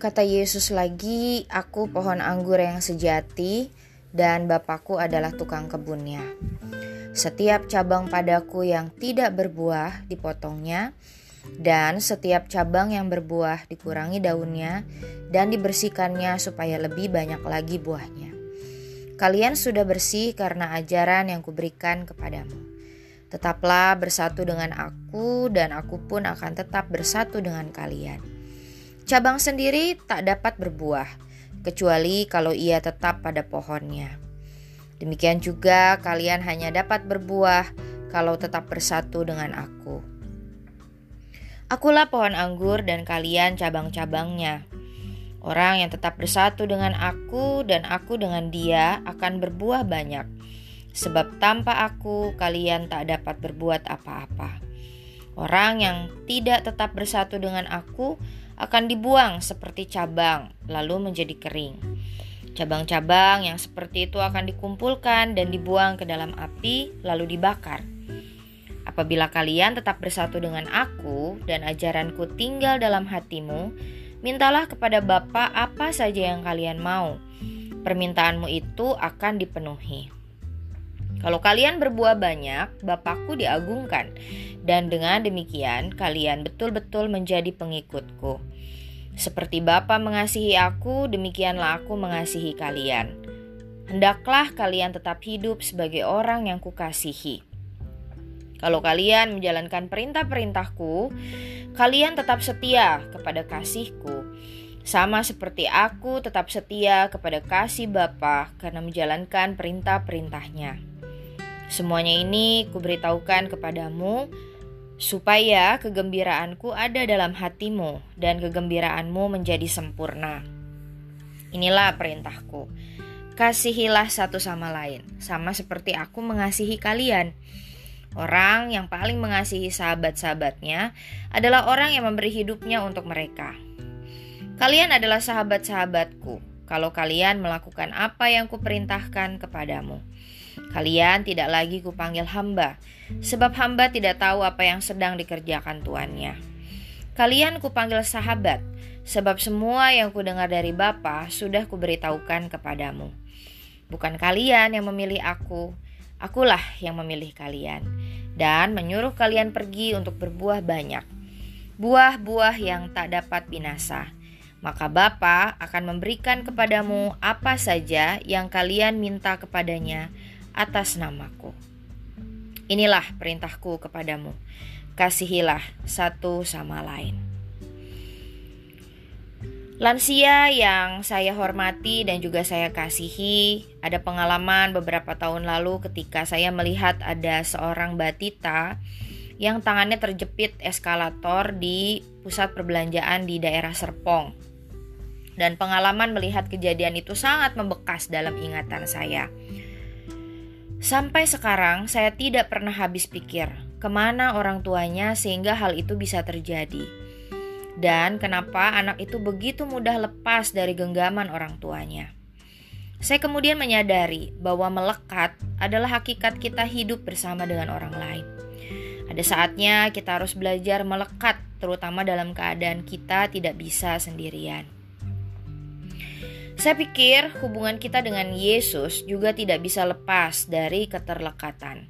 Kata Yesus lagi, "Aku pohon anggur yang sejati, dan Bapakku adalah tukang kebunnya. Setiap cabang padaku yang tidak berbuah dipotongnya, dan setiap cabang yang berbuah dikurangi daunnya, dan dibersihkannya supaya lebih banyak lagi buahnya. Kalian sudah bersih karena ajaran yang kuberikan kepadamu. Tetaplah bersatu dengan aku, dan aku pun akan tetap bersatu dengan kalian." Cabang sendiri tak dapat berbuah, kecuali kalau ia tetap pada pohonnya. Demikian juga kalian hanya dapat berbuah kalau tetap bersatu dengan aku. Akulah pohon anggur dan kalian cabang-cabangnya. Orang yang tetap bersatu dengan aku dan aku dengan dia akan berbuah banyak. Sebab tanpa aku kalian tak dapat berbuat apa-apa. Orang yang tidak tetap bersatu dengan aku akan dibuang seperti cabang, lalu menjadi kering. Cabang-cabang yang seperti itu akan dikumpulkan dan dibuang ke dalam api, lalu dibakar. Apabila kalian tetap bersatu dengan aku dan ajaranku tinggal dalam hatimu, mintalah kepada Bapa apa saja yang kalian mau. Permintaanmu itu akan dipenuhi. Kalau kalian berbuah banyak, Bapakku diagungkan, dan dengan demikian kalian betul-betul menjadi pengikutku. Seperti Bapa mengasihi aku, demikianlah aku mengasihi kalian. Hendaklah kalian tetap hidup sebagai orang yang kukasihi. Kalau kalian menjalankan perintah-perintahku, kalian tetap setia kepada kasihku. Sama seperti aku tetap setia kepada kasih Bapa karena menjalankan perintah-perintahnya. Semuanya ini kuberitahukan kepadamu supaya kegembiraanku ada dalam hatimu dan kegembiraanmu menjadi sempurna. Inilah perintahku. Kasihilah satu sama lain, sama seperti aku mengasihi kalian. Orang yang paling mengasihi sahabat-sahabatnya adalah orang yang memberi hidupnya untuk mereka. Kalian adalah sahabat-sahabatku kalau kalian melakukan apa yang kuperintahkan kepadamu. Kalian tidak lagi kupanggil hamba, sebab hamba tidak tahu apa yang sedang dikerjakan tuannya. Kalian kupanggil sahabat, sebab semua yang kudengar dari Bapa sudah kuberitahukan kepadamu. Bukan kalian yang memilih aku, akulah yang memilih kalian, dan menyuruh kalian pergi untuk berbuah banyak. Buah-buah yang tak dapat binasa maka Bapa akan memberikan kepadamu apa saja yang kalian minta kepadanya atas namaku. Inilah perintahku kepadamu, kasihilah satu sama lain. Lansia yang saya hormati dan juga saya kasihi, ada pengalaman beberapa tahun lalu ketika saya melihat ada seorang batita yang tangannya terjepit eskalator di pusat perbelanjaan di daerah Serpong. Dan pengalaman melihat kejadian itu sangat membekas dalam ingatan saya. Sampai sekarang saya tidak pernah habis pikir ke mana orang tuanya sehingga hal itu bisa terjadi. Dan kenapa anak itu begitu mudah lepas dari genggaman orang tuanya. Saya kemudian menyadari bahwa melekat adalah hakikat kita hidup bersama dengan orang lain. Ada saatnya kita harus belajar melekat, terutama dalam keadaan kita tidak bisa sendirian. Saya pikir hubungan kita dengan Yesus juga tidak bisa lepas dari keterlekatan.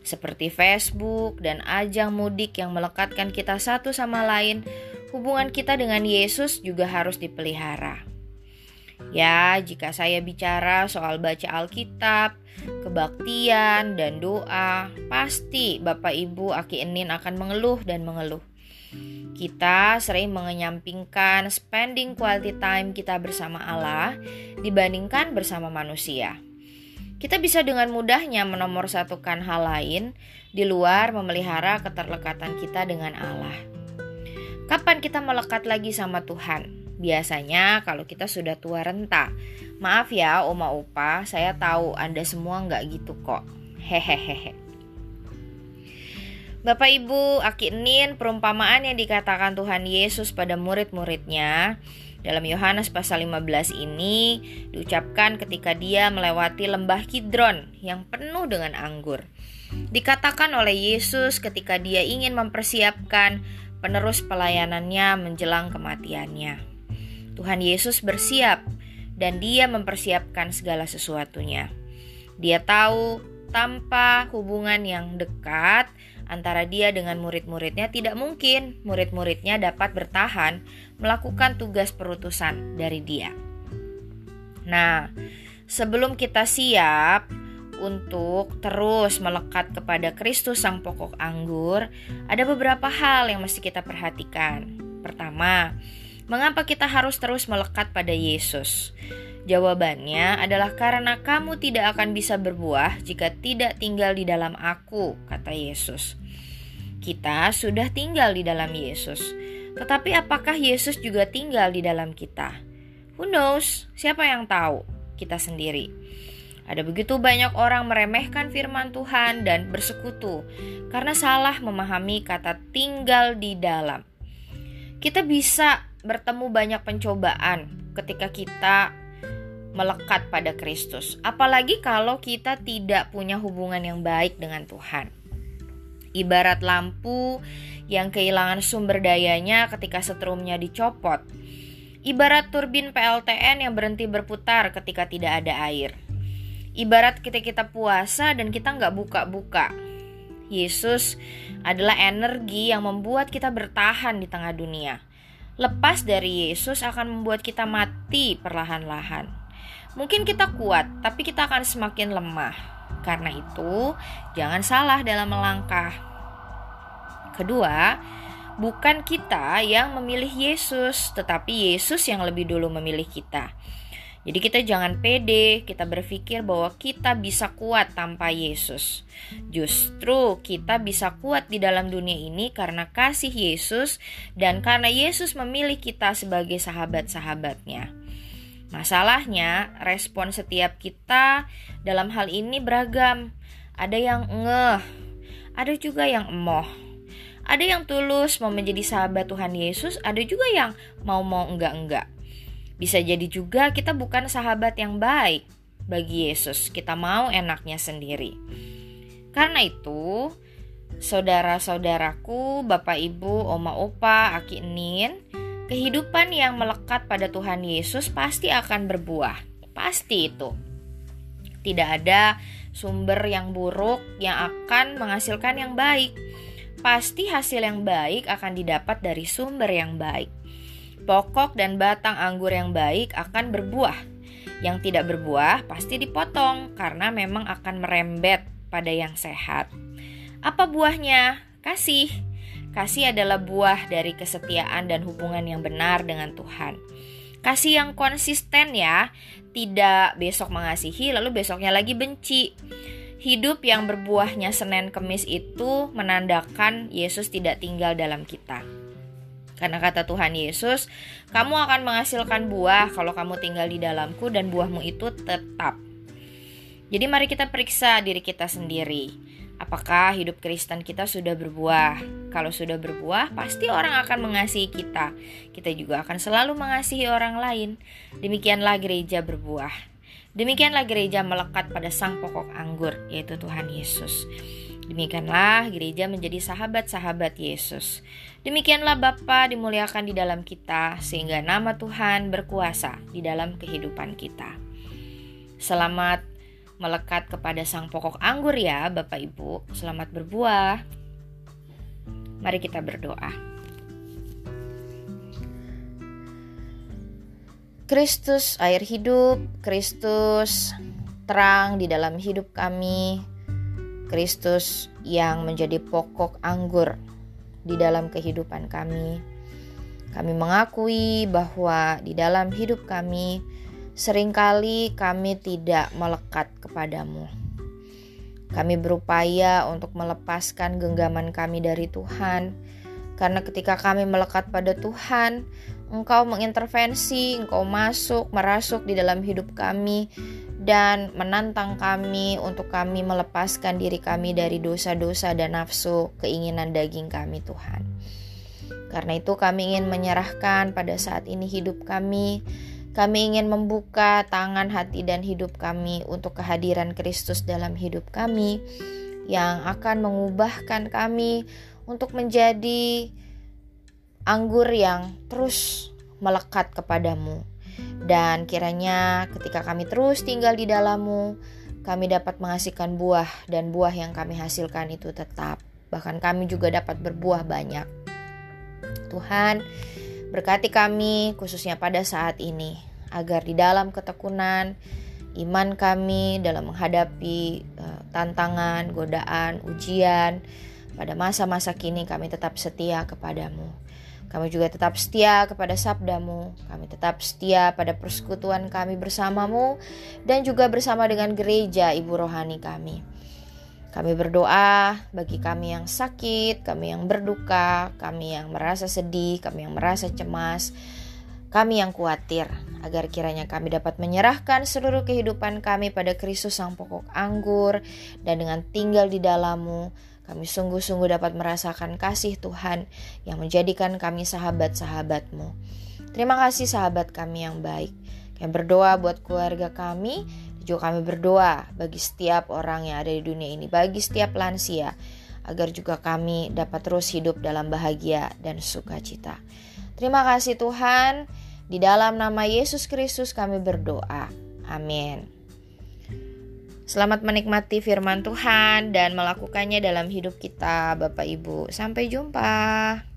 Seperti Facebook dan ajang mudik yang melekatkan kita satu sama lain, hubungan kita dengan Yesus juga harus dipelihara. Ya, jika saya bicara soal baca Alkitab, kebaktian, dan doa, pasti Bapak Ibu Aki Enin akan mengeluh dan mengeluh. Kita sering mengenyampingkan spending quality time kita bersama Allah dibandingkan bersama manusia. Kita bisa dengan mudahnya menomorsatukan hal lain di luar memelihara keterlekatan kita dengan Allah. Kapan kita melekat lagi sama Tuhan? Biasanya kalau kita sudah tua renta. Maaf ya Oma Upa, saya tahu Anda semua nggak gitu kok. Hehehehe. Bapak Ibu, akinin perumpamaan yang dikatakan Tuhan Yesus pada murid-muridnya dalam Yohanes pasal 15 ini diucapkan ketika dia melewati lembah Kidron yang penuh dengan anggur. Dikatakan oleh Yesus ketika dia ingin mempersiapkan penerus pelayanannya menjelang kematiannya. Tuhan Yesus bersiap dan dia mempersiapkan segala sesuatunya. Dia tahu tanpa hubungan yang dekat antara dia dengan murid-muridnya tidak mungkin murid-muridnya dapat bertahan melakukan tugas perutusan dari dia. Nah, sebelum kita siap untuk terus melekat kepada Kristus sang pokok anggur, ada beberapa hal yang mesti kita perhatikan. Pertama, mengapa kita harus terus melekat pada Yesus? Jawabannya adalah karena kamu tidak akan bisa berbuah jika tidak tinggal di dalam aku, kata Yesus. Kita sudah tinggal di dalam Yesus, tetapi apakah Yesus juga tinggal di dalam kita? Who knows? Siapa yang tahu? Kita sendiri. Ada begitu banyak orang meremehkan firman Tuhan dan bersekutu karena salah memahami kata tinggal di dalam. Kita bisa bertemu banyak pencobaan ketika kita melekat pada Kristus, apalagi kalau kita tidak punya hubungan yang baik dengan Tuhan. Ibarat lampu yang kehilangan sumber dayanya ketika setrumnya dicopot. Ibarat turbin PLTN yang berhenti berputar ketika tidak ada air Ibarat kita kita puasa dan kita nggak buka-buka. Yesus adalah energi yang membuat kita bertahan di tengah dunia. Lepas dari Yesus akan membuat kita mati perlahan-lahan. Mungkin kita kuat, tapi kita akan semakin lemah. Karena itu, jangan salah dalam melangkah. Kedua, bukan kita yang memilih Yesus, tetapi Yesus yang lebih dulu memilih kita. Jadi kita jangan pede, kita berpikir bahwa kita bisa kuat tanpa Yesus. Justru kita bisa kuat di dalam dunia ini karena kasih Yesus dan karena Yesus memilih kita sebagai sahabat-sahabatnya. Masalahnya, respon setiap kita dalam hal ini beragam. Ada yang ngeh, ada juga yang emoh. Ada yang tulus mau menjadi sahabat Tuhan Yesus, ada juga yang mau-mau enggak-enggak. Bisa jadi juga kita bukan sahabat yang baik bagi Yesus. Kita mau enaknya sendiri. Karena itu, saudara-saudaraku, Bapak Ibu, Oma Opa, Aki Nin, kehidupan yang melekat pada Tuhan Yesus pasti akan berbuah. Pasti itu. Tidak ada sumber yang buruk yang akan menghasilkan yang baik. Pasti hasil yang baik akan didapat dari sumber yang baik. Pokok dan batang anggur yang baik akan berbuah. Yang tidak berbuah pasti dipotong karena memang akan merembet pada yang sehat. Apa buahnya? Kasih. Kasih adalah buah dari kesetiaan dan hubungan yang benar dengan Tuhan. Kasih yang konsisten ya, tidak besok mengasihi lalu besoknya lagi benci. Hidup yang berbuahnya Senin Kemis itu menandakan Yesus tidak tinggal dalam kita. Karena kata Tuhan Yesus, kamu akan menghasilkan buah kalau kamu tinggal di dalamku dan buahmu itu tetap. Jadi mari kita periksa diri kita sendiri. Apakah hidup Kristen kita sudah berbuah? Kalau sudah berbuah, pasti orang akan mengasihi kita. Kita juga akan selalu mengasihi orang lain. Demikianlah gereja berbuah. Demikianlah gereja melekat pada sang pokok anggur, yaitu Tuhan Yesus. Demikianlah gereja menjadi sahabat-sahabat Yesus. Demikianlah Bapa dimuliakan di dalam kita sehingga nama Tuhan berkuasa di dalam kehidupan kita. Selamat melekat kepada sang pokok anggur ya Bapak Ibu. Selamat berbuah. Mari kita berdoa. Kristus air hidup, Kristus terang di dalam hidup kami Kristus yang menjadi pokok anggur di dalam kehidupan kami. Kami mengakui bahwa di dalam hidup kami sering kali kami tidak melekat kepadamu. Kami berupaya untuk melepaskan genggaman kami dari Tuhan, karena ketika kami melekat pada Tuhan, Engkau mengintervensi, Engkau masuk, merasuk di dalam hidup kami, dan menantang kami untuk kami melepaskan diri kami dari dosa-dosa dan nafsu keinginan daging kami Tuhan. Karena itu kami ingin menyerahkan pada saat ini hidup kami. Kami ingin membuka tangan hati dan hidup kami untuk kehadiran Kristus dalam hidup kami yang akan mengubahkan kami untuk menjadi anggur yang terus melekat kepadamu. Dan kiranya ketika kami terus tinggal di dalammu, kami dapat menghasilkan buah dan buah yang kami hasilkan itu tetap. Bahkan kami juga dapat berbuah banyak. Tuhan, berkati kami khususnya pada saat ini agar di dalam ketekunan iman kami dalam menghadapi uh, tantangan, godaan, ujian pada masa-masa kini kami tetap setia kepadamu. Kami juga tetap setia kepada sabdamu. Kami tetap setia pada persekutuan kami bersamamu dan juga bersama dengan gereja ibu rohani kami. Kami berdoa bagi kami yang sakit, kami yang berduka, kami yang merasa sedih, kami yang merasa cemas, kami yang khawatir, agar kiranya kami dapat menyerahkan seluruh kehidupan kami pada Kristus sang pokok anggur, dan dengan tinggal di dalammu, kami sungguh-sungguh dapat merasakan kasih Tuhan yang menjadikan kami sahabat-sahabatmu. Terima kasih sahabat kami yang baik. Kami berdoa buat keluarga kami, juga kami berdoa bagi setiap orang yang ada di dunia ini, bagi setiap lansia, agar juga kami dapat terus hidup dalam bahagia dan sukacita. Terima kasih Tuhan, di dalam nama Yesus Kristus kami berdoa. Amin. Selamat menikmati firman Tuhan dan melakukannya dalam hidup kita, Bapak Ibu. Sampai jumpa.